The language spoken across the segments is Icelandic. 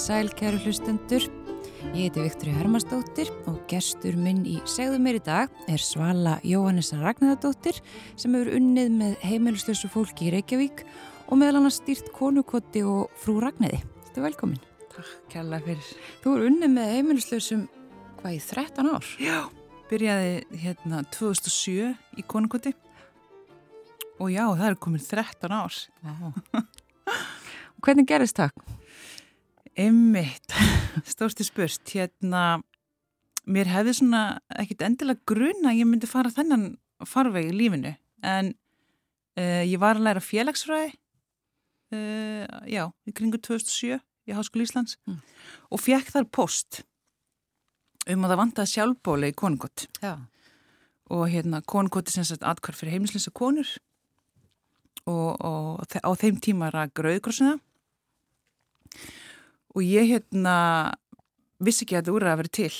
Sæl, kæru hlustendur. Ég heiti Viktori Hermansdóttir og gestur minn í segðu mér í dag er Svala Jóhannesa Ragnæðardóttir sem hefur unnið með heimilislösu fólki í Reykjavík og meðal hann stýrt konukoti og frú Ragnæði. Þetta er velkomin. Takk kærlega fyrir. Þú er unnið með heimilislösum hvað í 13 ár? Já, byrjaði hérna 2007 í konukoti og já, það er komin 13 ár. Hvernig gerist það? Emmitt, stórsti spurt, hérna, mér hefði svona ekkit endilega grunna að ég myndi fara þennan farveg í lífinu, en uh, ég var að læra félagsfræði, uh, já, í kringu 2007 í Háskóli Íslands mm. og fekk þar post um að það vantaði sjálfbóli í konungott. Og hérna, konungott er sem sagt atkvarð fyrir heimilisleysa konur og, og á þeim tíma ræk Rauðgrósina og ég hérna vissi ekki að þetta úr að vera til.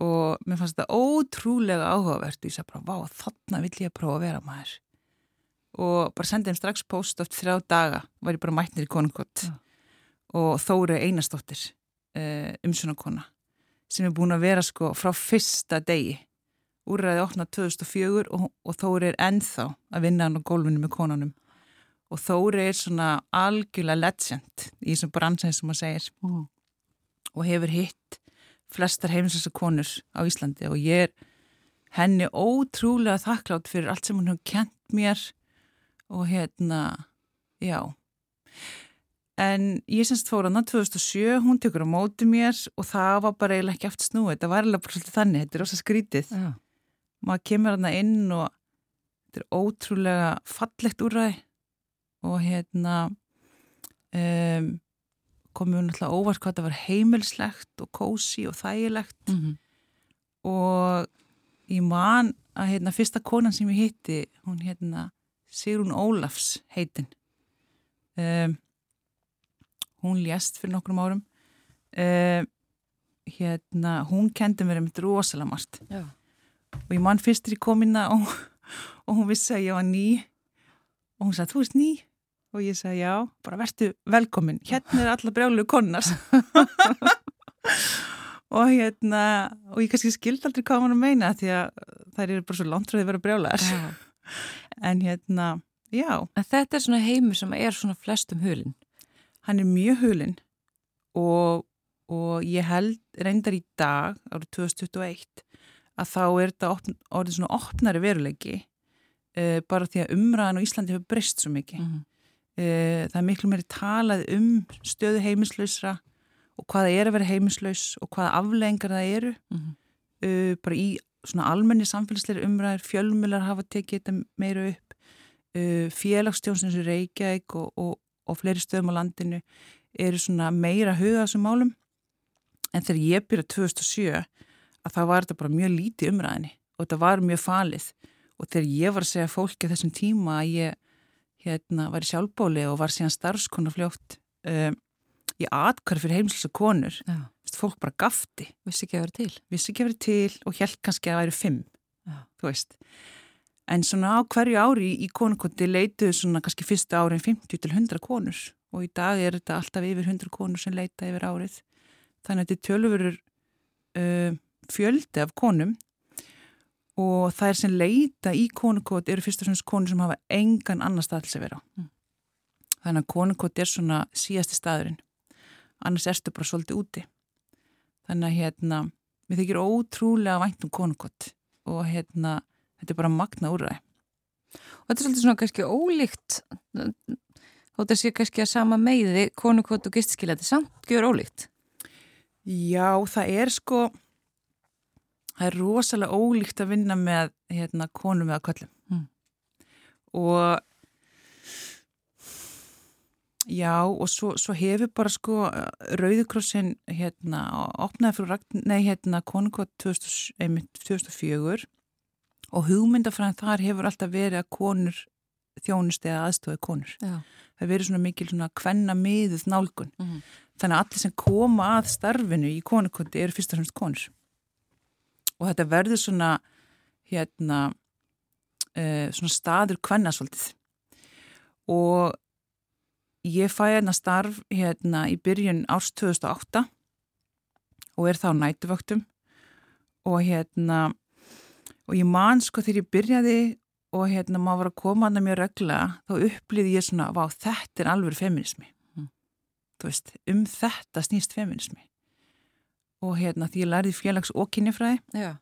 Og mér fannst þetta ótrúlega áhugavert. Og ég sagði bara, vá, þarna vill ég að prófa að vera maður. Og bara sendið þeim strax post oft þrjá daga var ég bara mætnir í konungott ja. og Þóri Einarstóttir uh, umsönakona sem er búin að vera sko frá fyrsta degi. Úrræði 8.2004 og, og Þóri er ennþá að vinna hann á gólfinu með konunum og Þóri er svona algjörlega legend í þessum bransin sem maður segir. Mm. og hefur hitt flestar heiminslega konur á Íslandi. Og ég er henni ótrúlega þakklátt fyrir allt sem hún hefur kent mér. Og hérna, já. En ég semst fór hana 2007, hún tekur á móti mér. Og það var bara eiginlega ekki aftur snúið, þetta var eiginlega bara svolítið þannig, þetta er ósað skrítið. Ja. maður kemur hana inn og þetta er ótrúlega fallegt úrræði og hérna um, komum við náttúrulega óvart hvað það var heimilslegt og kósi og þægilegt. Mm -hmm. og ég man að hérna fyrsta konan sem ég hitti hún hérna Sigrun Ólafs heitin. Um, hún lést fyrir nokkrum árum. Um, hérna hún kendi mér um þetta rosalega margt. Já. og ég man fyrstir í komina og, og hún vissi að ég var ný. Og hún sagði þú veist ný og ég sagði já, bara verðtu velkomin. Hérna er alla brjálu konar og hérna og ég kannski skildi aldrei hvað að meina því að þær eru bara svo því að vera brjálar en hérna, já. En Þetta er svona heimur sem er svona flestum hulin Hann er mjög hulin og, og ég held reyndar í dag árið 2021 að þá er þetta orðið svona opnari veruleiki uh, bara því að umræðan á Íslandi hefur breyst svo mikið. Mm -hmm. Eh, það er miklu meiri talað um stöðu heimilslausra og hvaða er að vera heimilslaus og hvaða aflengar það eru. Mm -hmm. bara í svona almenni samfélagsleiri umræðir, fjölmjölar hafa tekið þetta meira upp. Eh, félagsstjónsins í Reykjavík og, og, og fleiri stöðum á landinu eru svona meira huga þessum málum. En þegar ég byrja 2007 að það var þetta bara mjög lítið umræðinni og þetta var mjög falið. Og þegar ég var að segja fólki á þessum tíma að ég hérna var í sjálfbóli og var síðan starfskona fljótt um, í atkvæður fyrir heimilsa konur. Já. fólk bara gafti vissi ekki að vera til. Ekki að vera til og held kannski að væri fimm en svona á hverju ári í konukoti leituðu svona kannski fyrsta árin 50 til 100 konur og í dag er þetta alltaf yfir 100 konur sem leita yfir árið. Þannig að þetta tölurur uh, fjöldi af konum og það er sem leita í konukot eru fyrst og fremst konur sem hafa engan annar stað til að vera. Mm. Þannig að konukot er svona síðasti staðurinn. Annars erstu bara svolítið úti. Þannig að hérna, við þykir ótrúlega vænt um konukot og hérna, þetta er bara magna úrræði. Og þetta er svolítið svona kannski ólíkt, þótt að sé kannski að sama meiði konukot og gistskila, þetta er samt gjör ólíkt. Já, það er sko það er rosalega ólíkt að vinna með hérna, konum eða köllum mm. og já og svo, svo hefur bara sko Rauðikrossin hérna opnaði fyrir nei, hérna, konungkvæð 2004 og hugmyndafræðin þar hefur alltaf verið að konur þjónust eða aðstofið konur já. það verið svona mikil svona kvenna miðuð nálgun mm. þannig að allir sem koma að starfinu í konungkvæði eru fyrst og fremst konur og þetta verður svona hérna uh, svona staður kvennasvöldið og ég fæ hérna starf hérna í byrjun árs 2008 og er þá nætuvöktum og hérna og ég man sko þegar ég byrjaði og hérna maður var að koma að það mjög regla þá upplýði ég svona vá þetta er alveg feminismi mm. veist, um þetta snýst feminismi og hérna því ég lærði félags og kynjafræði Já.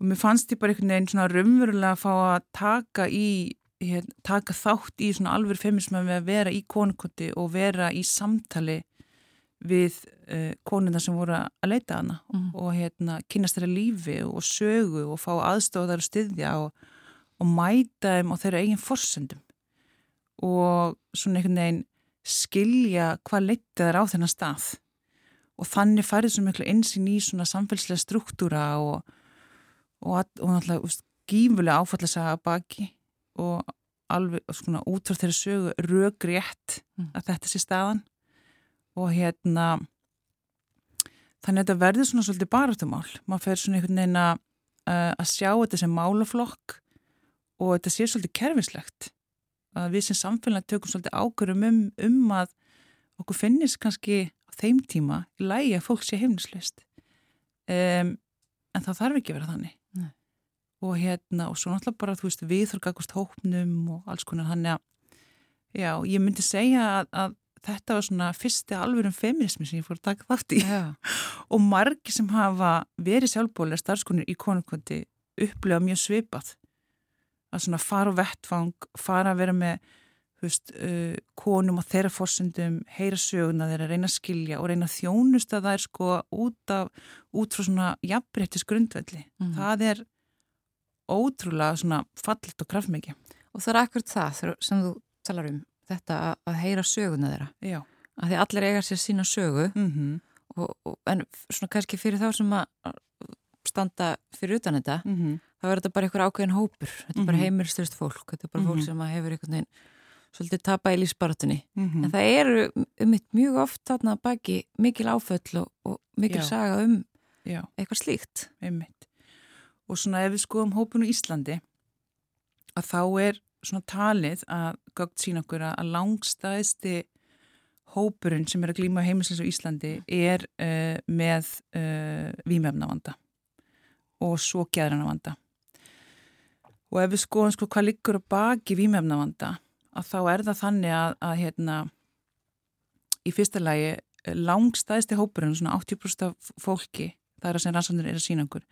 og mér fannst ég bara einhvern veginn svona rumverulega að fá að taka í hérna, taka þátt í svona alveg feminismi með að vera í konukoti og vera í samtali við uh, konuna sem voru að leita hana mm. og hérna kynast þeirra lífi og sögu og fá aðstofðar og styðja og, og mæta þeim á þeirra eigin forsendum og svona einhvern veginn skilja hvað leita þeirra á þennan stað og þannig færið svo miklu einsinn í svona samfélslega struktúra og, og, og náttúrulega gífulega áfallega að baki og alveg svona út frá þeirra sögu rögrétt mm. að þetta sé staðan. Og hérna þannig að þetta verður svona svolítið baratumál maður fer svona einhvern veginn að að sjá þetta sem málaflokk og þetta sé svolítið kerfislegt. Að við sem samfélag tökum svolítið ákveðum um, um að okkur finnist kannski þeim tíma í lægi að fólk sé heimnislist um, en það þarf ekki að vera þannig Nei. og hérna og svo náttúrulega bara þú veist við þurfum að gagast hópnum og alls konar hann að já, ég myndi segja að, að þetta var svona fyrsti alvörum feminismi sem ég fór að taka þátt í Já. og margi sem hafa verið sjálfbólega starfskonur í konungkvöndi upplega mjög svipað að svona fara á vettfang, fara að vera með veist, uh, konum og þeirra fórsendum, heyra söguna þeirra, reyna að skilja og reyna að þjónusta þær sko út, af, út frá svona jafnbrettis grundvelli. Mm. Það er ótrúlega svona fallit og kraftmikið. Og það er akkurat það sem þú talar um þetta að, að heyra söguna þeirra Já. að því allir eiga sér sína sögu mm -hmm. og, og, en svona kannski fyrir þá sem að standa fyrir utan þetta mm -hmm. þá er þetta bara einhver ákveðin hópur þetta er -hmm. bara Mhm. heimilstöðst fólk þetta er bara fólk sem hefur einhvern veginn svolítið tapa í lífsbaratunni Mhm. en það eru um mitt mjög oft þarna baki mikil áföll og, og mikil Já. saga um Já, eitthvað slíkt einmitt. Og svona ef við skoðum hópun í Íslandi að þá er svona talið að gögt sína okkur að langstæðsti hópurinn sem er að glíma heimilisins á Íslandi er uh, með uh, vímefnavanda og svo gæðranavanda. Og ef við skoðum sko hvað liggur að baki vímefnavanda að þá er það þannig að, að hérna, í fyrsta lagi langstæðsti hópurinn, svona 80% af fólki, það er að sem rannsóknir er að sína okkur,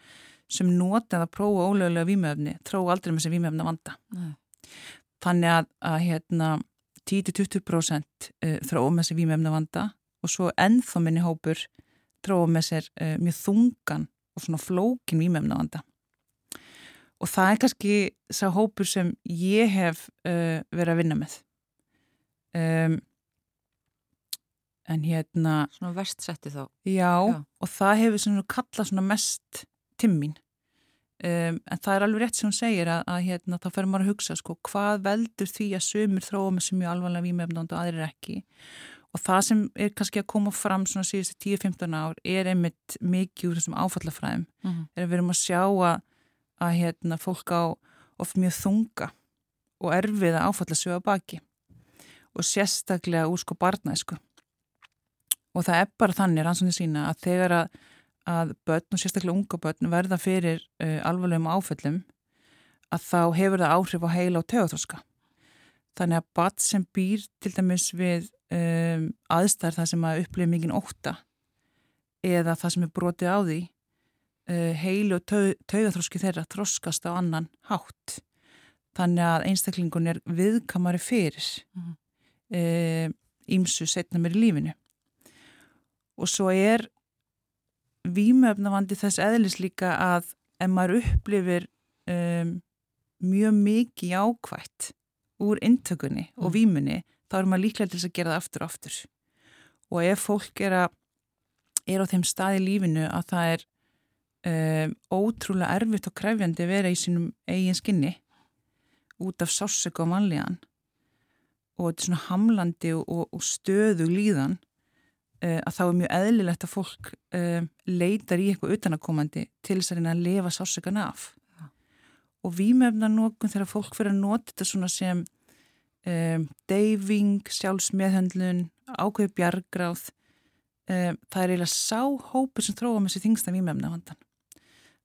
sem nota að prófa ólögulega vímefni, tró aldrei með þessi vímefna vanda. Nei. Þannig að, að hérna 10-20% þróa með þessi vímefna vanda og svo ennþá minni hópur þróa með sér uh, mjög þungan og svona flókin vímefna vanda. Og það er kannski sá hópur sem ég hef uh, verið að vinna með. Um, en hérna svona verstsetti þá Já, Já. og það hefur svona kallað svona mest timmín um, en það er alveg rétt sem hún segir að, að hérna, þá fer maður að hugsa sko, hvað veldur því að sömur þróa með sem mjög alvarlega vímefnand og aðrir ekki og það sem er kannski að koma fram svona síðustu 10-15 ár er einmitt mikið úr þessum áfallafræðum mm -hmm. er að við erum að sjá að, að hérna, fólk á oft mjög þunga og áfallasögu að baki. Og sérstaklega úr sko barnæsku og það er bara þannig rannsóknir sína að þegar að, að börn og sérstaklega unga börn verða fyrir uh, alvarlegum áföllum að þá hefur það áhrif á heila og tögaþróska þannig að barn sem býr til dæmis við um, aðstæðar það sem að upplifa mikinn óta eða það sem er brotið á því uh, heilu og tau, taugaþróski þeirra þróskast á annan hátt þannig að einstaklingun er viðkamari fyrir Mhm. uh, ímsu setna mér í lífinu og svo er vímöfnavandi þess eðlis líka að ef maður upplifir um, mjög mikið jákvætt úr intökunni og Mm. vímunni þá er maður líklega til að gera það aftur og aftur og ef fólk er, að, er á þeim stað í lífinu að það er um, ótrúlega erfitt og krefjandi að vera í sínum eigin skinni út af sársöku og mannlegan og þetta er svona hamlandi og, og, stöðu líðan uh, að þá er mjög eðlilegt að fólk uh, leitar í eitthvað utanakomandi til þess að reyna að lifa sársökan af Já. og vímefna nógun þegar fólk fyrir að nota þetta svona sem um, deyfing, sjálfsmeðhöndlun, ákveð bjargráð. Um, það er eiginlega sá hópur sem tróða með þessi þingsta výmefnavandan.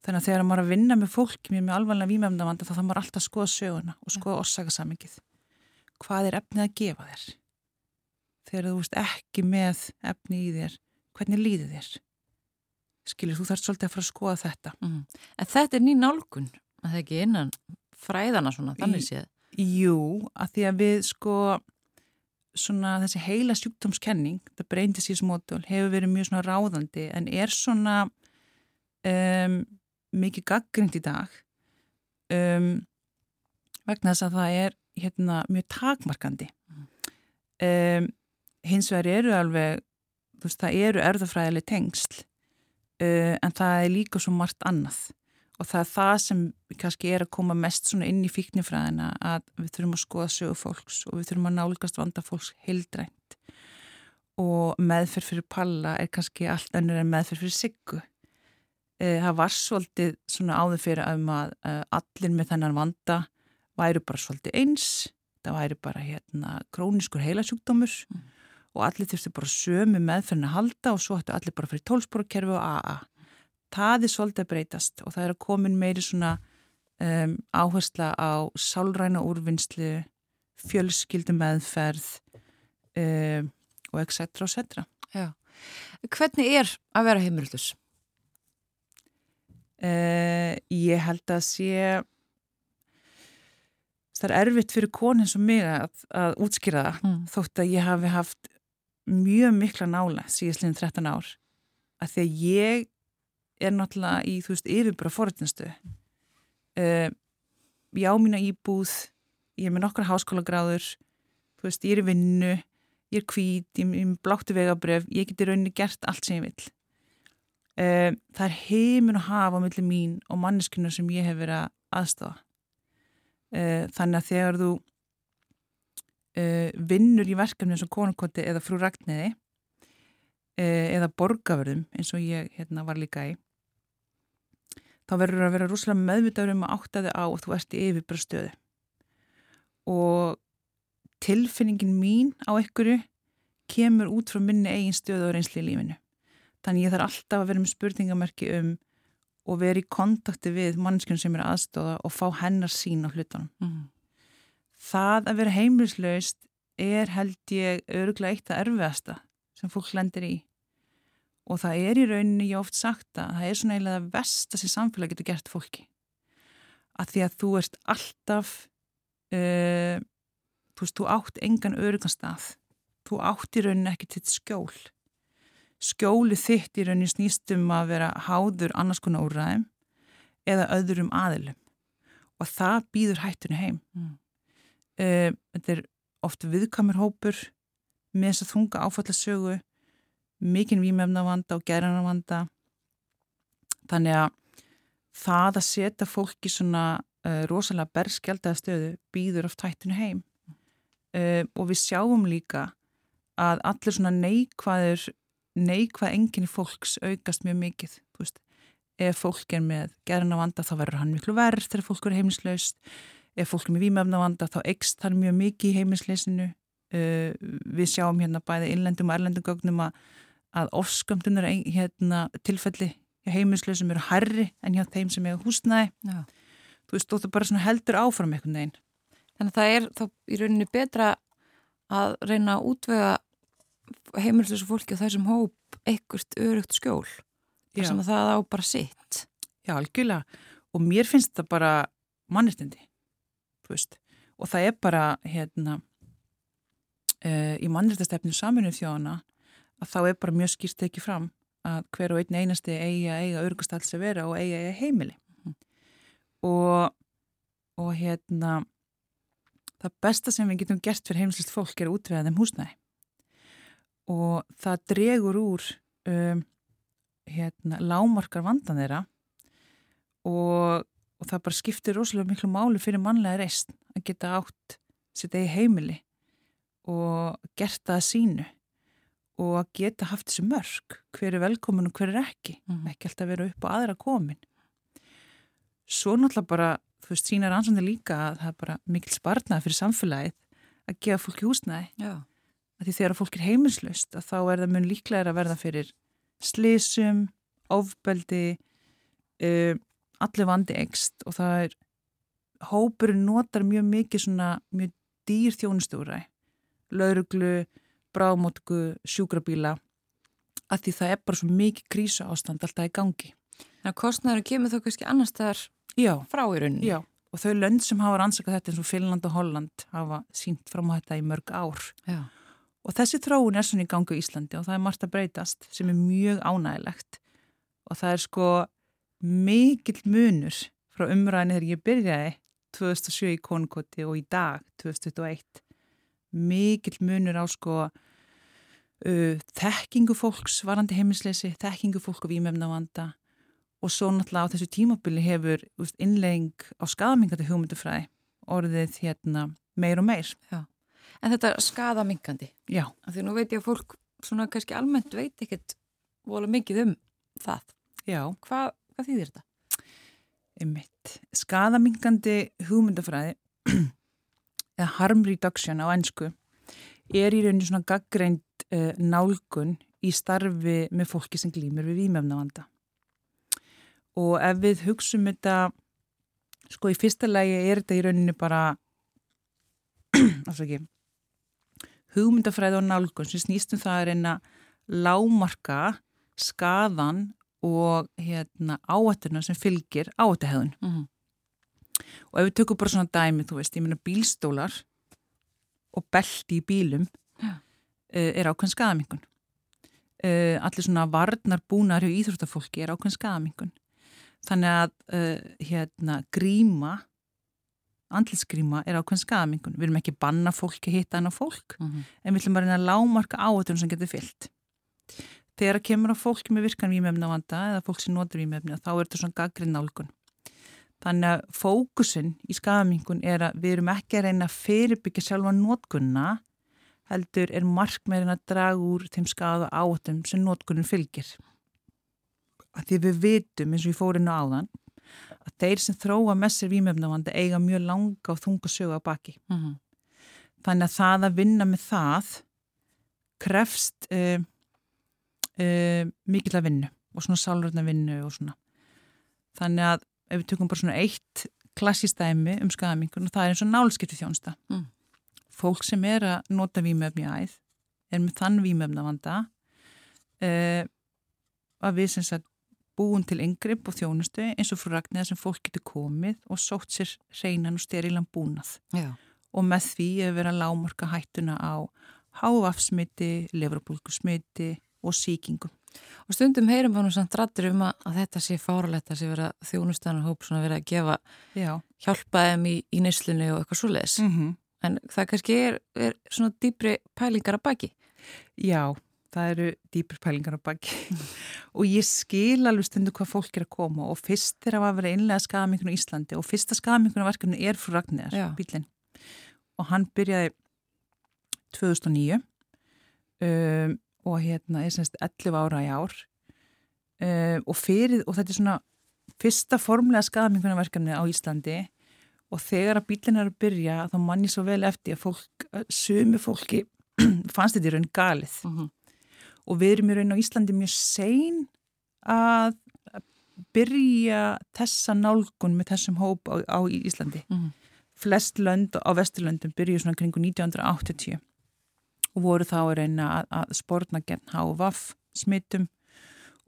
Þannig að þegar maður er að vinna með fólk með mjög alvarlega výmefnavanda þá þarf maður alltaf að skoða söguna og skoða orsakasamingið. Hvað er efnið að gefa þér? Þegar þú veist ekki með efni í þér, hvernig líði þér? Skilir, þú þarfst svolítið að fara að skoða þetta. Mm. En þetta er ný nálgun, að það ekki innan fræðana svona, þannig séð. Jú, að því að við sko svona þessi heila sjúkdómskenning, þetta brain disease model hefur verið mjög svona ráðandi en er svona um, mikið gaggrind í dag um, vegna þess að það er hérna mjög takmarkandi. Um, hins vegar eru alveg veist það eru erðafræðileg tengsl uh, en það er líka svo margt annað. Og það er það sem kannski er að koma mest inn í fíknifræðina að við þurfum að skoða sögu fólks og við þurfum að nálgast vanda fólks heildrænt. Og meðferð fyrir palla er kannski allt önnur en meðferð fyrir siggu. E, það var svolítið svona áður fyrir um að e, allir með þennan vanda væru bara svolítið eins, það væri bara hérna króniskur heilasjúkdómur mm. og allir þurftu bara sömu meðferðin að halda og svo hættu allir bara fyrir tólsporkerfi og AA það er svolítið að breytast og það er að komin meiri svona um, áhersla á sálræna úrvinnslu, fjölskyldum meðferð um, og etc. etc. Já. Hvernig er að vera heimildus? Uh, ég held að sé það er erfitt fyrir konin sem mig að, að útskýra það mm. þótt að ég hafi haft mjög mikla nála síðastliðin 13 ár að því að ég er náttúrulega í, þú veist, yfirbara forrættinstu uh, eh, ég á mína íbúð ég er með nokkra háskólagráður þú veist, ég er í vinnu ég er kvít, ég er bláttu vegabref ég geti rauninni gert allt sem ég vil uh, það er heimin að hafa á milli mín og manneskunar sem ég hef verið að aðstofa uh, þannig að þegar þú vinnur í verkefni eins og konukoti eða frú Ragnæði eða borgavörðum eins og ég hérna, var líka í þá verður að vera rúslega meðvitaður um að átta þig á að þú ert í yfirbjörnstöðu og tilfinningin mín á einhverju kemur út frá minni eigin stöðu og reynsli í lífinu. Þannig ég þarf alltaf að vera með spurningamerki um og vera í kontakti við mannskjörn sem er aðstóða og fá hennar sín á hlutunum. Mm. Það að vera heimlislaust er held ég öruglega eitt að erfiðasta sem fólk lendir í og það er í rauninni ég oft sagt að það er svona eiginlega vest að þessi samfélag getur gert fólki að því að þú ert alltaf uh, þú veist, þú átt engan örugan stað þú átt í rauninni ekki til skjól skjóli þitt í rauninni snýstum að vera háður annars konar úrræðum eða öðrum aðilum. Og það býður hættunni heim. Mm. uh, þetta er oft viðkamur hópur með þess að þunga áfallasögu mikinn výmefnavanda og gerðanavanda þannig að það að setja fólki svona uh, rosalega berskjaldað stöðu býður oft hættinu heim. Uh, og við sjáum líka að allir svona neikvæður neikvæð enginni fólks aukast mjög mikið, veist. Ef fólk er með gerðanavanda þá verður hann miklu verð þegar fólk er heimilislaust. Ef fólk er með výmefnavanda þá ekst hann mjög mikið í heimilisleisinu uh, við sjáum hérna bæði innlendum og erlendum gögnum að að ofskamtunar hérna, tilfelli heiminslu sem eru harri en hjá þeim sem eru húsnæði. Já. þú veist, þú bara heldur áfram eitthvað neginn Þannig að það er þá í rauninni betra að reyna að útvega heimilslösu fólki og þessum hóp ekkert örugt skjól þar sem það á bara sitt. Já, algjörlega. Og mér finnst það bara mannirtindi og það er bara hérna uh, í mannirtastefninu saminuð þjóðana að þá er bara mjög skýrst ekki fram að hver og einn einasti eigi að eiga örgust alls að vera og eigi að eiga heimili. Mm. og, og hérna það besta sem við getum gert fyrir heimilslist fólk er að útvega þeim húsnæði og það dregur úr um, hérna, lámarkar vandan þeirra og, og það bara skiptir rosalega miklu máli fyrir mannlega reist að geta átt sitt eigi heimili og gert það að sínu og að geta haft þessu mörg hver er velkomin og hver er ekki mm. ekki alltaf vera upp á aðra komin svo náttúrulega bara þú veist sínar ansvöndir líka að það er bara mikil spartnað fyrir samfélagið að gefa fólki húsnæði. Já. Að því þegar fólk er heimilslust að þá er það mun líklega að verða fyrir slísum, ofbeldi, uh, allir vandi ekst og það er, hópurinn notar mjög mikið svona mjög dýr þjónustúræ, lauruglu, brámótku, sjúkrabíla, að því það er bara svo mikið krísa ástand alltaf í gangi. Þannig að kostnæður kemur þó kannski annars þar Já, frá í rauninni. já. Og þau lönd sem hafa rannsakað þetta eins og Finland og Holland hafa sínt fram á þetta í mörg ár. Já. Og þessi þróun er svona í gangu í Íslandi og það er margt að breytast sem er mjög ánægilegt. Og það er sko mikill munur frá umræðinu þegar ég byrjaði 2007 í Konukoti og í dag 2021. Mikill munur á sko uh, þekkingu fólks varandi heimilsleysi, þekkingu fólk og výmefnavanda og svo náttúrulega á þessu tímabili hefur innlegging á skadamingandi hugmyndufræði orðið hérna meir og meir. En þetta skadamingandi, Já. af því nú veit ég að fólk svona kannski almennt veit ekkert vola mikið um það. Já. Hvað, hvað þýðir þetta? Einmitt. Skadamingandi hugmyndafræði eða harm reduction á ennsku er í rauninu svona gaggreind uh, nálgun í starfi með fólki sem glýmur við výmefnavanda. Og ef við hugsum þetta, sko í fyrsta lægi er þetta í rauninu bara, afsaki, hugmyndafræði og nálgun sem snýstum það að reyna lámarka skadan og hérna, áættuna sem fylgir áættahegðun. Mm -hmm. Og ef við tökum bara svona dæmi, þú veist, ég meina bílstólar og belti í bílum Já. uh, er ákveðin skadamingun. Uh, allir svona varnar búnar hjá íþróttafólki er ákveðin skadamingun. Þannig að uh, hérna, gríma, andlisgríma er ákveðin skadamingun. Við erum ekki banna fólki að hitta hana fólk, Mm -hmm. en við ætlum bara reyna að lámarka áættunum sem getur fyllt. Þegar að kemur á fólki með virkan výmefnavanda eða fólk sem notur výmefni þá er þetta svona gaggrinn nálgun. Þannig að fókusin í skadamingun er að við erum ekki að reyna að fyrirbyggja sjálfa notkunna heldur er markmeðin að draga úr þeim skada átum sem notkunnin fylgir. Að því við vitum eins og ég fór inn á áðan að þeir sem þróa með sér výmefnavanda eiga mjög langa og þunga sögu á baki. Mm -hmm. Þannig að það að vinna með það krefst uh, uh, mikill að vinnu og svona sálurna vinnu og svona. Þannig að ef við tökum bara svona eitt klassistæmi um skadamingun og það er eins og nálskipti þjónsta. Mm. Fólk sem er að nota výmöfni æð er með þann výmöfnavanda uh, að við sem sagt búin til yngripp og þjónustu eins og frú Ragnæða sem fólk getur komið og sótt sér hreinan og sterilan búnað Já. og með því að vera lámarka hættuna á hávafsmiti, leverabólkusmiti og síkingum. Og stundum heyrum við nú samt rættur um að, að þetta sé fáralegt að sé vera þjónustanar hóp svona verið að gefa Já. hjálpa þeim í, í neyslunni og eitthvað svoleiðis. Mm -hmm. En það kannski er, er svona dýbri pælingar að baki. Já, það eru dýpur pælingar á baki og ég skil alveg stundu hvað fólk er að koma og fyrst þegar að vera innlega skadamingun í Íslandi og fyrsta skadamingunarverkefni er frú Ragnæðar, Já. bílinn og hann byrjaði 2009 um, og hérna er semst 11 ára í ár um, og fyrir, og þetta er svona fyrsta formlega skadamingunarverkefni á Íslandi og þegar að bílinn er að byrja þá mann ég svo vel eftir að fólk, sumi fólki fannst þetta í raun galið Mm -hmm. Og við erum í raun á Íslandi mjög sein að byrja þessa nálgun með þessum hóp á, á Íslandi. Mm. Flest lönd á Vesturlöndum byrju svona kringu 1980 og voru þá að reyna að, að spórna gegn HVF smittum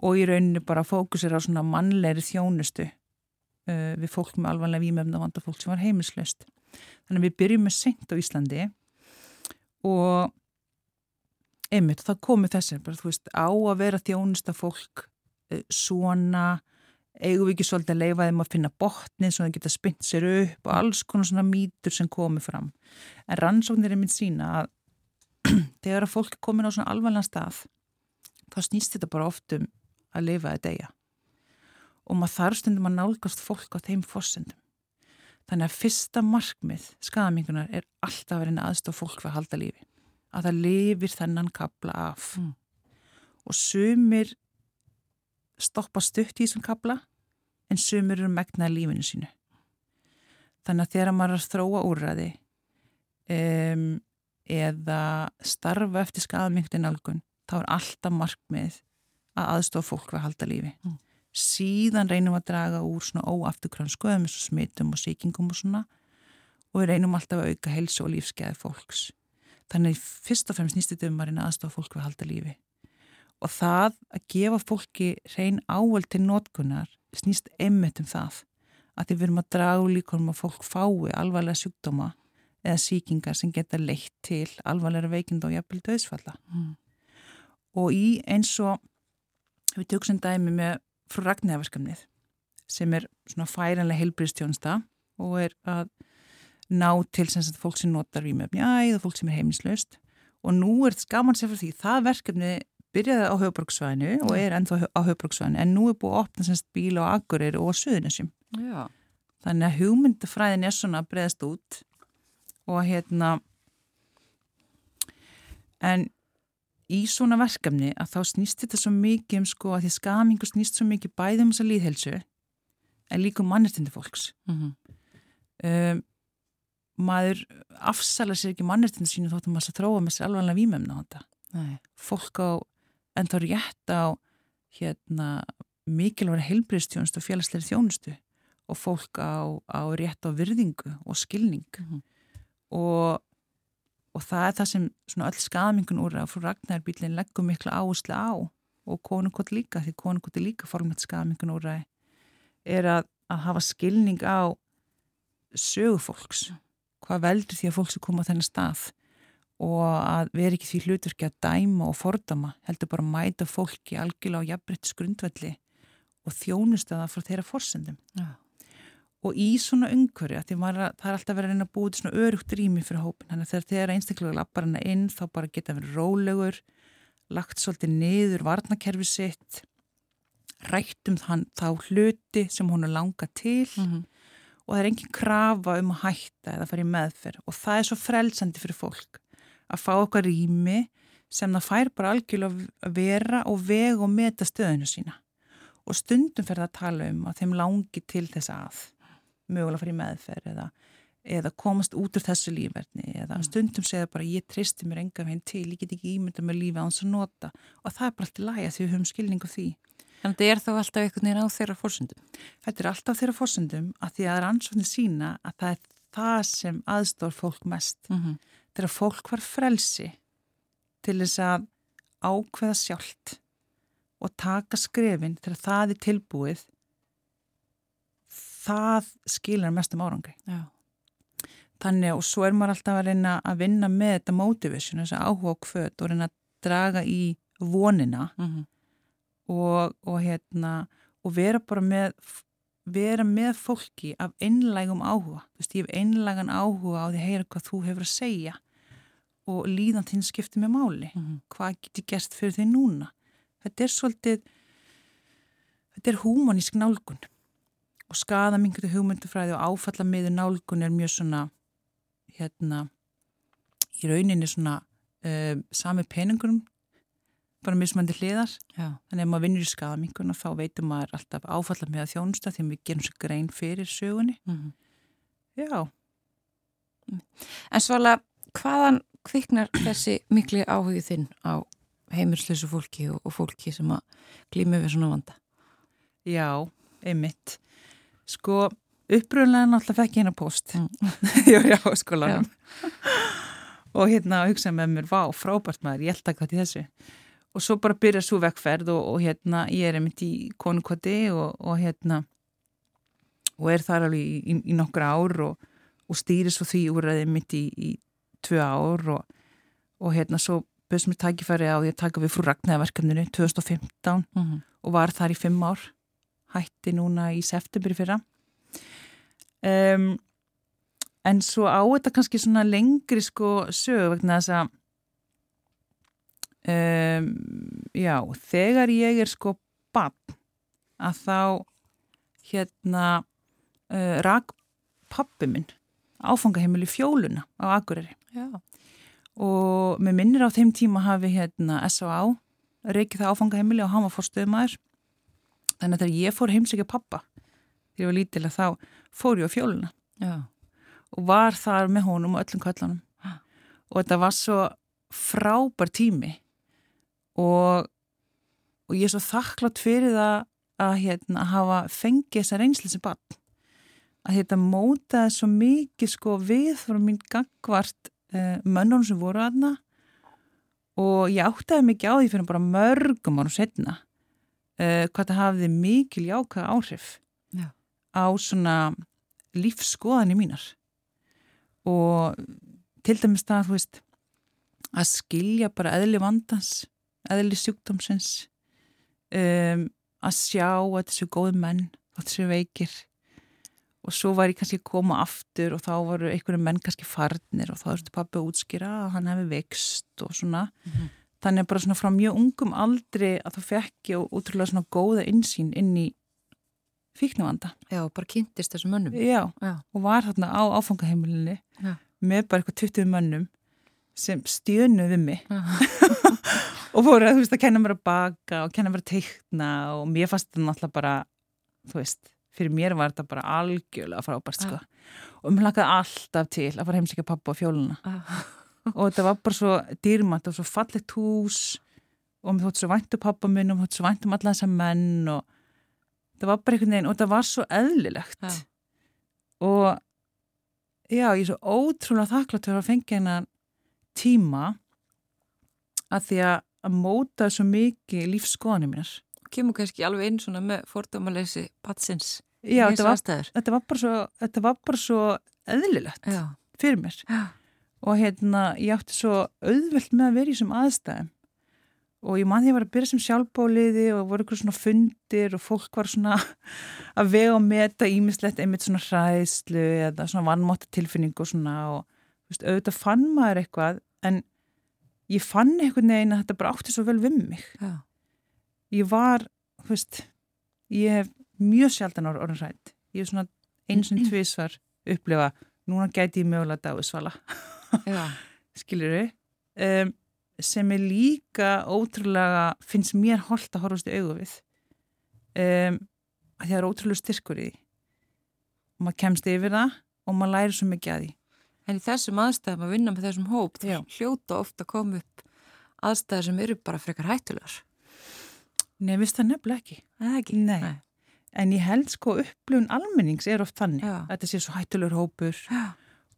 og í rauninu bara fókusir á svona mannlegri þjónustu uh, við fólk með alvanlega výmefna vanda fólk sem var heimilslöst. Þannig að við byrjum með seint á Íslandi og einmitt, það komi þessir bara, þú veist, á að vera þjónusta fólk uh, svona eigum við ekki svolítið að leifa þeim að finna botnið svo það geta spynt sér upp og alls konar svona mýtur sem komi fram. En rannsóknir er minn sína að þegar að fólk komin á svona alvarlega stað þá snýst þetta bara oft um að lifa að deyja. Og maður þarf stundum að nálgast fólk á þeim fórsendum. Þannig að fyrsta markmið skadamingunar er alltaf að vera aðstof fólk fyrir að halda lífi. Að það lifir þennan kapla af. Mm. Og sumir stoppa stutt í þessum kapla en sumir eru megnaði lífinu sínu. Þannig að þegar maður er að þróa úrræði um, eða starfa eftir skadamengti nálgun þá er alltaf markmið að aðstofa fólk við að halda lífi Mm. síðan reynum við að draga úr svona óafturkrann skoðum eins og smitum og sýkingum og svona og við reynum alltaf að auka helsu og lífsgæði fólks þannig fyrst og fremst snýst þetta um að reyna að aðstofa fólk við að halda lífi. Og það að gefa fólki reyn ávöld til notkunar snýst einmitt um það. Að því við erum að draga úr líkonum að fólk fái alvarlega sjúkdóma eða sýkingar sem geta leitt til alvarlega veikinda og jafnvel döðsfalla Mm. og í eins og við tökum dæmi með frú Ragnæðaverkamnið sem er svona færanlega heilbriðstjónsta og er að ná til sem sagt fólk sem notar vímöfni æð og fólk sem er heimilislaust. Og nú er þetta skaman sér fyrir því það verkefni byrjaði á höfbruksvæðinu og er ennþá á höfbruksvæðinu en nú er búið að opna sem sagt bíl á Akureyri og á Suðunisjum þannig að hugmyndafræðin er svona breyðast út og hérna en í svona verkefni að þá snýst þetta svo mikið um sko að því skamingu snýst svo mikið bæðum þess að líðhelsu en líka um mannirtindi fólks. Mm um, maður afsala sér ekki mannirtindi sínu þóttum að þróa með sér alveg vímemna á þetta Nei. fólk á en þá rétt á hérna mikilvæg heilbriðstjónustu og félagsleiri þjónustu og fólk á, á rétt á virðingu og skilning Mhm. og, og það er það sem svona öll skamingun úr að frú Ragnarbílinn leggur miklu áherslu á og konukot líka, því konukot er líka formætt skamingun úr að er að, að hafa skilning á sögu fólks hvað veldur því að fólk sem koma á þennan stað? Og að vera ekki því hluturki að dæma og fordama heldur bara að mæta fólki algjörlega á jafnbryttis grundvelli og þjónusta það frá þeirra forsendum. Já. og í svona umhverju er það er alltaf verið að reyna að búið svona örugt rými fyrir hópin þannig að þegar þeirra einstaklega lappar hana inn þá bara geta verið rólegur lagt svolítið niður varnakerfi sitt rætt um þann, þá hluti sem hún er langa til Mm og það er engin krafa um að hætta eða fara í meðferð. Og það er svo frelsandi fyrir fólk að fá okkar rými sem það fær bara algjörlega að vera og vega og meta stöðinu sína. Og stundum fer það að tala um að þeim langi til þess að mögulega fara í meðferð eða, eða komast út úr þessu lífverðni eða stundum segja bara ég tristi mér enga veginn til, ég get ekki ímynda með lífi á hans að nota. Og það er bara allt í lagi því við höfum skilning á því Þannig að þetta er þá alltaf einhvern veginn á þeirra fórsöndum. Þetta er alltaf þeirra fórsendum að því að rannsóknir sína að það er það sem aðstór fólk mest. Mm -hmm. Þegar fólk var frelsi til þess að ákveða sjálft og taka skrefin þegar það er tilbúið, það skilar mestum árangri. Já. Þannig og svo er maður alltaf að reyna að vinna með þetta motivation, þess að áhuga og hvöt og reyna að draga í vonina Mm -hmm. Og, og hérna og vera bara með vera með fólki af einlægum áhuga. Þú veist, ég hef einlægan áhuga á því að heyra hvað þú hefur að segja og líðan þinn skiptir með máli. Mm -hmm. hvað get ég gert fyrir því núna? Þetta er svolítið þetta er húmanísk nálgun og skada mingur hugmyndufræði og áfalla miður nálgun er mjög svona hérna í rauninni svona uh, sami peningurum bara mismandi hliðar Já. Þannig að ef maður vinnur í skadaminguna þá veitum maður alltaf áfalla með að þjónusta því að við gerum svo grein fyrir sögunni. Mm -hmm. Já, En Svala, hvaðan kviknar þessi mikli áhugið þinn á heimilslösu fólki og, og fólki sem að glými við svona vanda? já, einmitt. Sko, uppröðunlega náttúrulega fekk ég hérna post. Mm. ég var í áskólanum. og hérna hugsaði með mér, vá, frábært maður, ég held að hvað til þessu. Og svo bara byrja svo vekkferð og, og hérna ég er einmitt í konukoti og, og hérna og er þar alveg í, í, í nokkur ár og, og stýri svo því úrræði mitt í, í tvö ár og, og hérna svo bauðs mér tækifæri á því að taka við frú Ragnæðaverkefninu 2015 Mm -hmm. og var þar í fimm ár hætti núna í september fyrra um, en svo á þetta kannski svona lengri sko sög vegna þess að um, já, þegar ég er sko bann að þá hérna uh, rak pappi minn áfangaheimili fjóluna á Akureyri Já. og með minnir á þeim tíma hafi hérna S.A.A. reykið það áfangaheimili og hann var fórstöðumæður þannig að þegar ég fór heimsækja pappa þegar ég var lítilega þá fór ég á fjóluna Já. og var þar með honum og öllum kallanum og þetta var svo frábær tími og, og ég er svo þakklátt fyrir það að hérna, hafa fengið þessa reynsli sem bann að þetta mótaði svo mikið sko við frá mín gangvart uh, mönnum sem voru aðna og ég áttaði mikið á því fyrir bara mörgum árum setna uh, hvað það hafði mikil jákað áhrif Já. á svona lífskoðanir mínar. Og til dæmis það, veist að skilja bara eðli vandans eðli sjúkdómsins um, að sjá að þessu góð menn að þessu veikir. Og svo var ég kannski að koma aftur og þá voru einhverju menn kannski farnir og þá þurfti pappi að útskýra að hann hefði veikst og svona. Mm -hmm. þannig að bara svona frá mjög ungum aldri að þú fekk ég útrúlega svona góða insýn inn í fíknavanda. Já, bara kynntist þessum mönnum. Já, Já, og var þarna á áfangaheimilinni með bara eitthvað 20 mönnum sem stjönuði mig og voru að, þú veist, að kenna mér að baka og kenna mér að teikna og mér fannst þetta náttúrulega bara, þú veist, fyrir mér var þetta bara algjörlega frábært, sko. Og mér lakaði alltaf til að fara heimsíkja pappa á fjóluna. og þetta var bara svo dýrmætt og svo fallit hús og mér þótt svo væntu pappa minn og mér þótt svo væntum alla þessa menn og það var bara einhvern veginn og þetta var svo eðlilegt. Já. Og já, ég er svo ótrúlega þakklátt fyrir að fengja hennar tíma að því að að móta svo mikið lífskoðanir mér. Kemur kannski alveg inn svona með fordómaleysi patsins Já, þetta var, þetta, var svo, þetta var bara svo eðlilegt Já. fyrir mér Já. og hérna ég átti svo auðvelt með að vera í þessum aðstæðum og ég man því að ég var að byrja sem sjálfbóliði og voru eitthvað svona fundir og fólk var svona að vega og meta ímislegt einmitt svona hræðslu eða svona vannmáta tilfinning og svona og veist, auðvitað fann maður eitthvað en ég fann einhvern veginn að þetta bara átti svo vel við mig. Já. ég var þú veist ég hef mjög sjaldan orðin rætt ég hef svona eins og tvísvar upplifa, núna gæti ég mögulega dáðsvala skilir við um, sem er líka ótrúlega finnst mér holdt að horfast í augu við. Um, að það er ótrúlega styrkur í og maður kemst yfir það og maður læri svo mikið að því En í þessum aðstæðum að vinna með þessum hóp þá hljóta ofta að koma upp aðstæðar sem eru bara frekar hættulegar. Nei, vist það nefnilega ekki. Það ekki? Nei. Nei. En ég held sko upplifun almennings er oft þannig. Já. Þetta sé svo hættulegur hópur Já.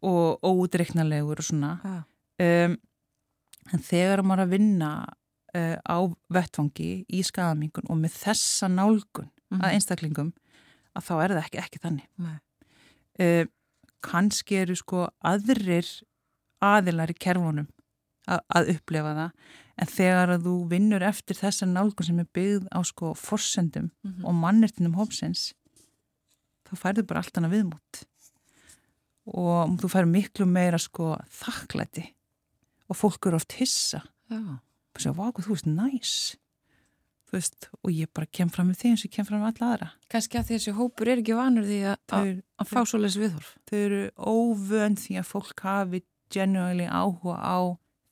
og ódreiknarlegur og svona. Um, en þegar maður að vinna uh, á vettfangi í skadamingun og með þessa nálgun mm -hmm. að mhm. einstaklingum að þá er það ekki, ekki þannig. Nei. Kannski eru sko aðrir aðilar í kerfunum að, að upplefa það. En þegar að þú vinnur eftir þessa nálgun sem er byggð á sko forsendum mm -hmm. og mannirtinum hópsins þá færðu bara allt hana viðmút og þú færðu miklu meira sko þakklæti. Og fólk eru oft hissa. Og sér, váku, þú veist, næs. nice veist, og ég bara kem fram með því eins og ég kem fram með alla aðra. Kanski að þessi hópur er ekki vanur því að, að fá svo les viðhorf. Þau eru óvönd því að fólk hafi genuinely áhuga á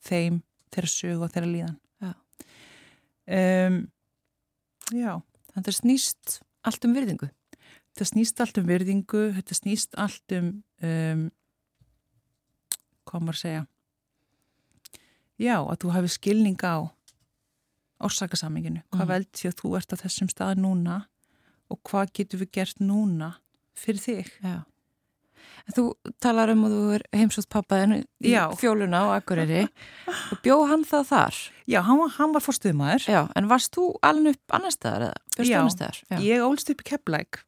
þeim, þeirra sög og þeirra líðan. Já. Um, Já. Þannig að það snýst allt um virðingu. Það snýst allt um virðingu þetta snýst allt um, um hvað maður segja? Já, að þú hafi skilning á orsakasaminginu, hvað mm. veld því að þú ert á þessum stað núna og hvað getur við gert núna fyrir þig Já. Þú talar um að þú er heimsótt pappaðinu í Já. fjóluna á Akureyri og bjó hann það þar? Já, hann var, var fórstuðumæður Já, en varst þú alveg upp annar staðar eða? Já, Já, ég ólst upp í Keflæk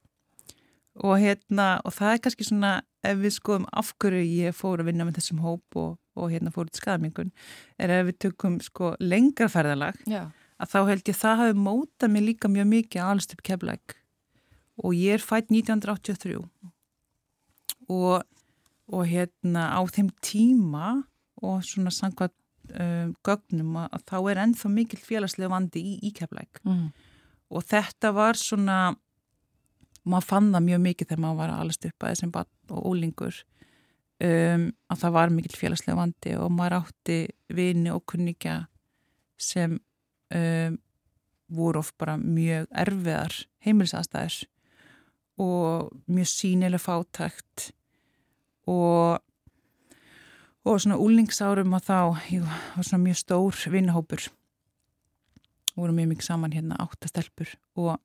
og hérna, og það er kannski svona ef við skoðum af hverju ég fór að vinna með þessum hóp og, og hérna fór út skadmingun, er ef við tökum sko lengra ferðalag Já. að þá held ég það hafi mótað mig líka mjög mikið alveg upp keflæk og ég er fætt 1983 og, og hérna á þeim tíma og svona sangvað um, gögnum að, að þá er ennþá mikil félagslega vandi í, í keflæk mm. og þetta var svona maður fann það mjög mikið þegar maður var alveg upp að þessum bann og ólingur um, að það var mikil félagslega vandi og maður átti vini og kunningja sem um, voru of bara mjög erfiðar heimilsastæðir og mjög sínileg fátækt og og svona úlingsárum og þá jú, var svona mjög stór vinnahópur voru mjög mikið saman hérna áttastelpur og,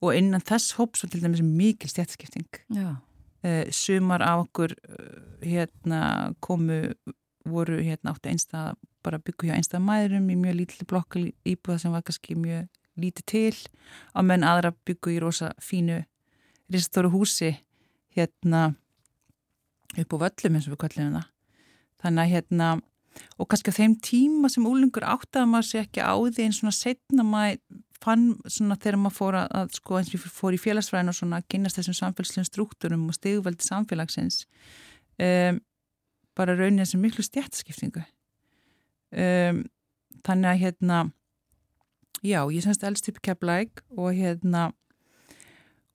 og innan þess hóps var til dæmis mikil stjætskipting Já. Uh, sumar af okkur uh, hérna komu voru hérna áttu einstað bara byggju hjá einstað mæðurum í mjög lítið blokka íbúða sem var kannski mjög lítið til. Á menn aðra byggju í rosa fínu risastóru húsi hérna upp á völlum eins og við kallum það. Þannig að hérna og kannski á þeim tíma sem úlingur áttaði maður sér ekki á því eins svona setna maður fann svona þegar maður fór að, sko eins og fór í félagsfræðin og svona að kynast þessum samfélagslegum struktúrum og stegveldi samfélagsins um, bara raunin þessu miklu stjættaskiptingu um, þannig að hérna já, ég semst elst upp kepplæk og hérna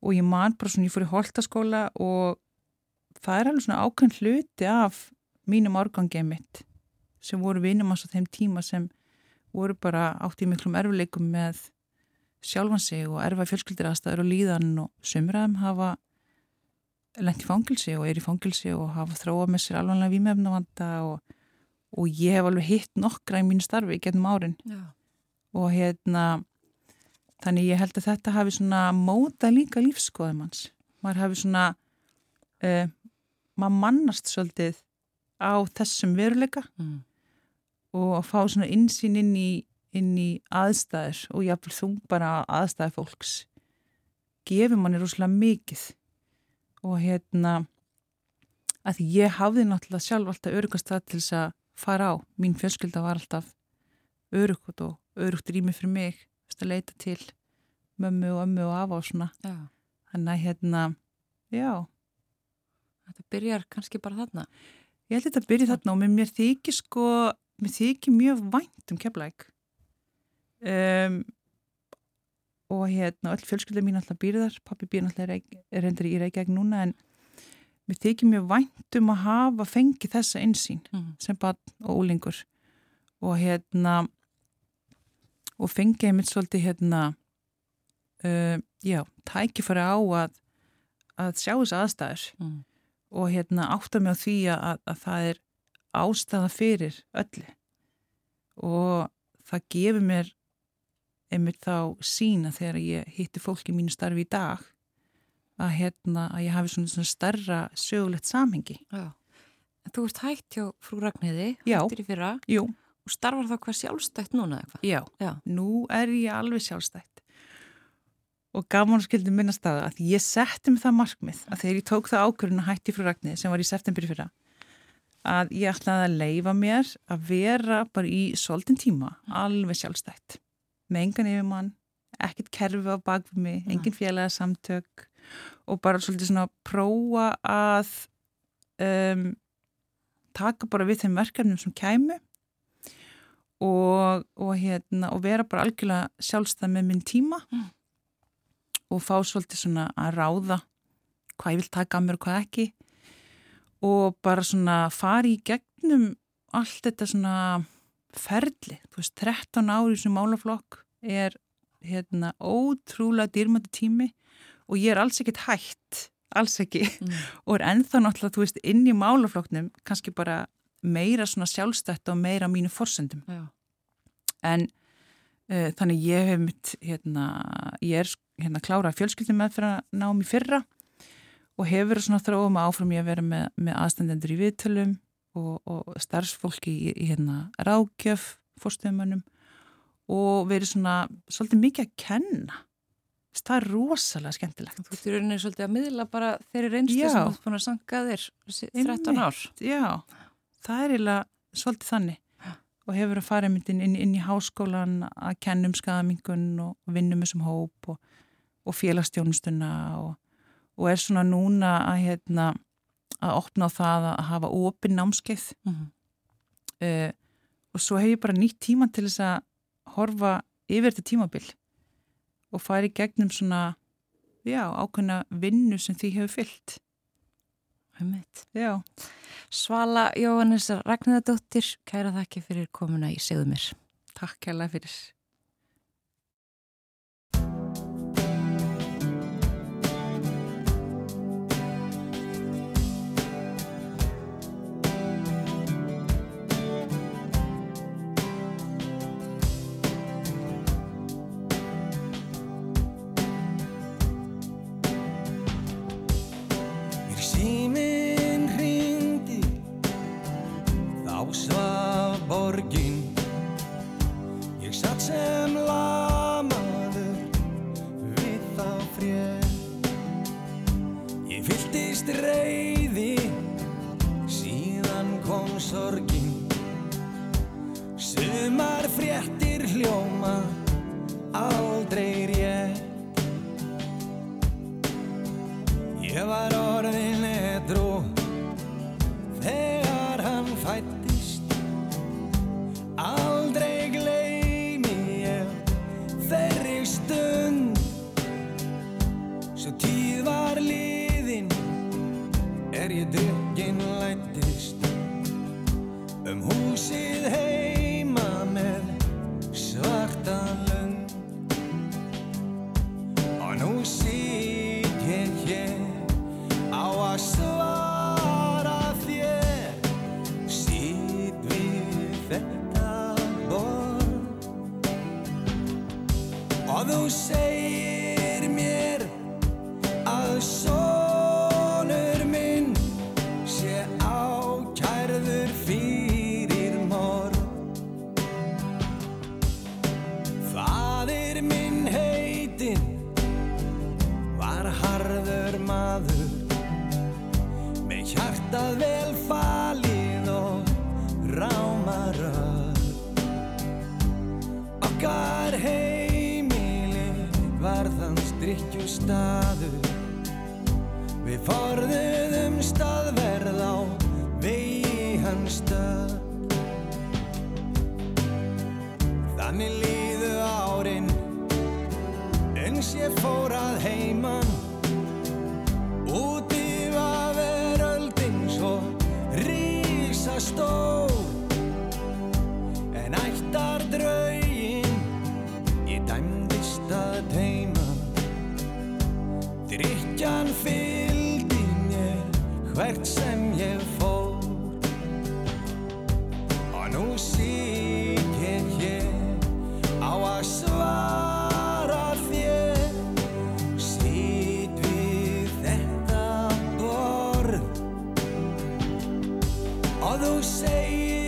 og ég man bara svona, ég fór í holtaskóla og það er alveg svona ákveðn hluti af mínum árgangið mitt sem voru vinum á þeim tíma sem voru bara átt í miklum erfileikum með sjálfan sig og erfa fjölskyldir aðstæður og líðan og sömuraðum hafa lengt í fangilsi og er í fangilsi og hafa þróað með sér alvanlega výmefnavanda og, og ég hef alveg hitt nokkra í mínu starfi gennum árin Já. og hérna þannig ég held að þetta hafi svona móta líka lífskoðum hans maður hafi svona uh, maður mannast svolítið á þessum veruleika Mm. Og að fá svona insýn inn í, inn í aðstæður og jáfnvel þung bara aðstæður fólks gefur manni rosalega mikið. Og hérna að því ég hafði náttúrulega sjálf alltaf örugast það til þess að fara á. Mín fjölskylda var alltaf örugt og örugt rými fyrir mig að leita til mömmu og ömmu og afa og svona. Já. þannig að hérna, já. Þetta byrjar kannski bara þarna. Ég held að þetta byrja þarna og mér þykir sko, mér þykir mjög vænt um keflæk um, og hérna öll fjölskylda mín alltaf býr þar, pappi býr alltaf hendur í Reykjavík núna en mér þykir mjög vænt um að hafa fengið þessa einsýn Mm. sem bann og úlingur og hérna og fengið ég mitt svolítið hérna uh, já, tækifæri á að að sjá þessu aðstæður Mm. og hérna átta mig á því að, að það er ástæða fyrir öllu og það gefur mér einmitt þá sína þegar ég hitti fólki mínu starfi í dag að hérna að ég hafi svona, svona starra sögulegt samhengi. Já. Þú ert hægt hjá frú Ragnhiði, Já. hættir í fyrra Jú, og starfar þá hvað sjálfstætt núna eitthvað? já, Já. nú er ég alveg sjálfstætt og gaman skildi minnast það að ég setti mig það markmið að þegar ég tók það ákvörðun að hætti frú Ragnhiði sem var í september í fyrra að ég ætlaði að leifa mér að vera bara í svolítinn tíma alveg sjálfstætt. Með engan yfirmann, ekkert kerfi á bakfið mig, engin félaga samtök og bara svolítið svona prófa að um, taka bara við þeim verkefnum sem kæmu og, og, hérna, og vera bara algjörlega sjálfstæð með minn tíma Mm. og fá svolítið svona að ráða hvað ég vil taka að mér og hvað ekki og bara svona fari í gegnum allt þetta svona ferli, þú veist, 13 ári sem málaflokk er hérna ótrúlega dýrmættu tími og ég er alls ekkert hætt alls ekki Mm. og er ennþá náttúrulega, þú veist, inn í málaflokknum kannski bara meira svona sjálfstætt og meira mínu forsendum Já. en uh, þannig ég hef mitt hérna, ég er hérna klára fjölskyldum með fyrir að ná mér fyrra og hefur svona þróum áfram ég að vera með, með aðstandendur í viðtölum og, og starfsfólki í, í hérna rákjöf fórstöðumönnum og verið svona svolítið mikið að kenna. Það er rosalega skemmtilegt. Þú í rauninni svolítið að miðla bara þeirri reynslu Já. sem þú ert búin að sanga þér þessi 13 ár. Já, það er eiginlega svolítið þannig. Og hefur að fara myndin inn, inn í háskólan að kenna um skadamingun og vinnum þessum hóp og, og félagstjónustuna og, og er svona núna að, hérna, að opna á það að hafa opinn námskeið Mm. uh, og svo hef ég bara nýtt tíma til þess að horfa yfir þetta tímabil og fara í gegnum svona já, ákveðna vinnu sem því hefur fyllt. Já. Svala Jóhannes Ragnæðadóttir, kæra þakki fyrir komuna í segðu mér. Takk kærlega fyrir. Og þú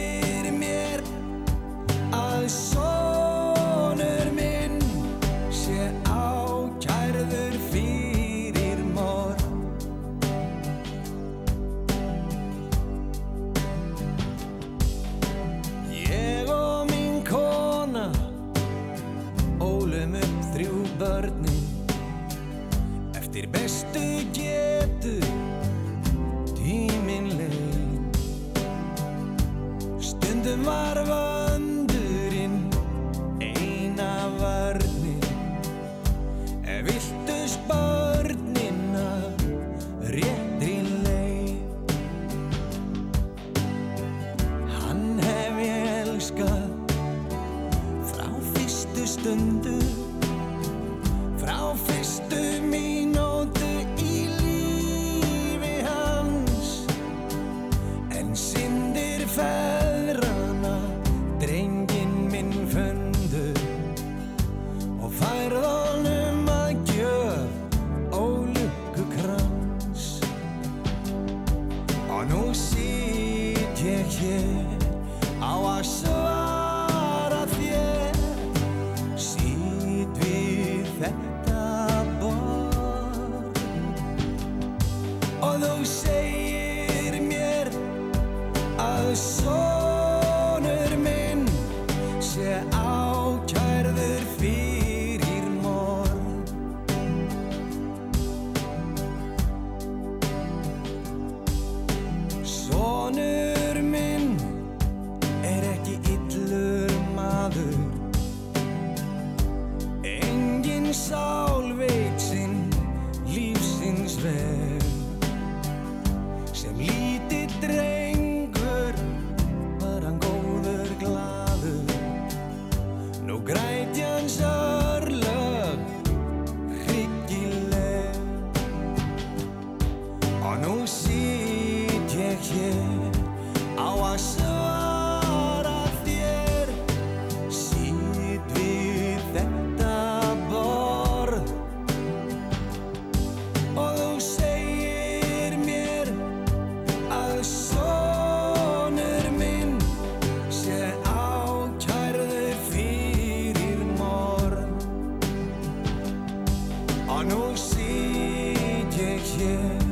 Annoncé hier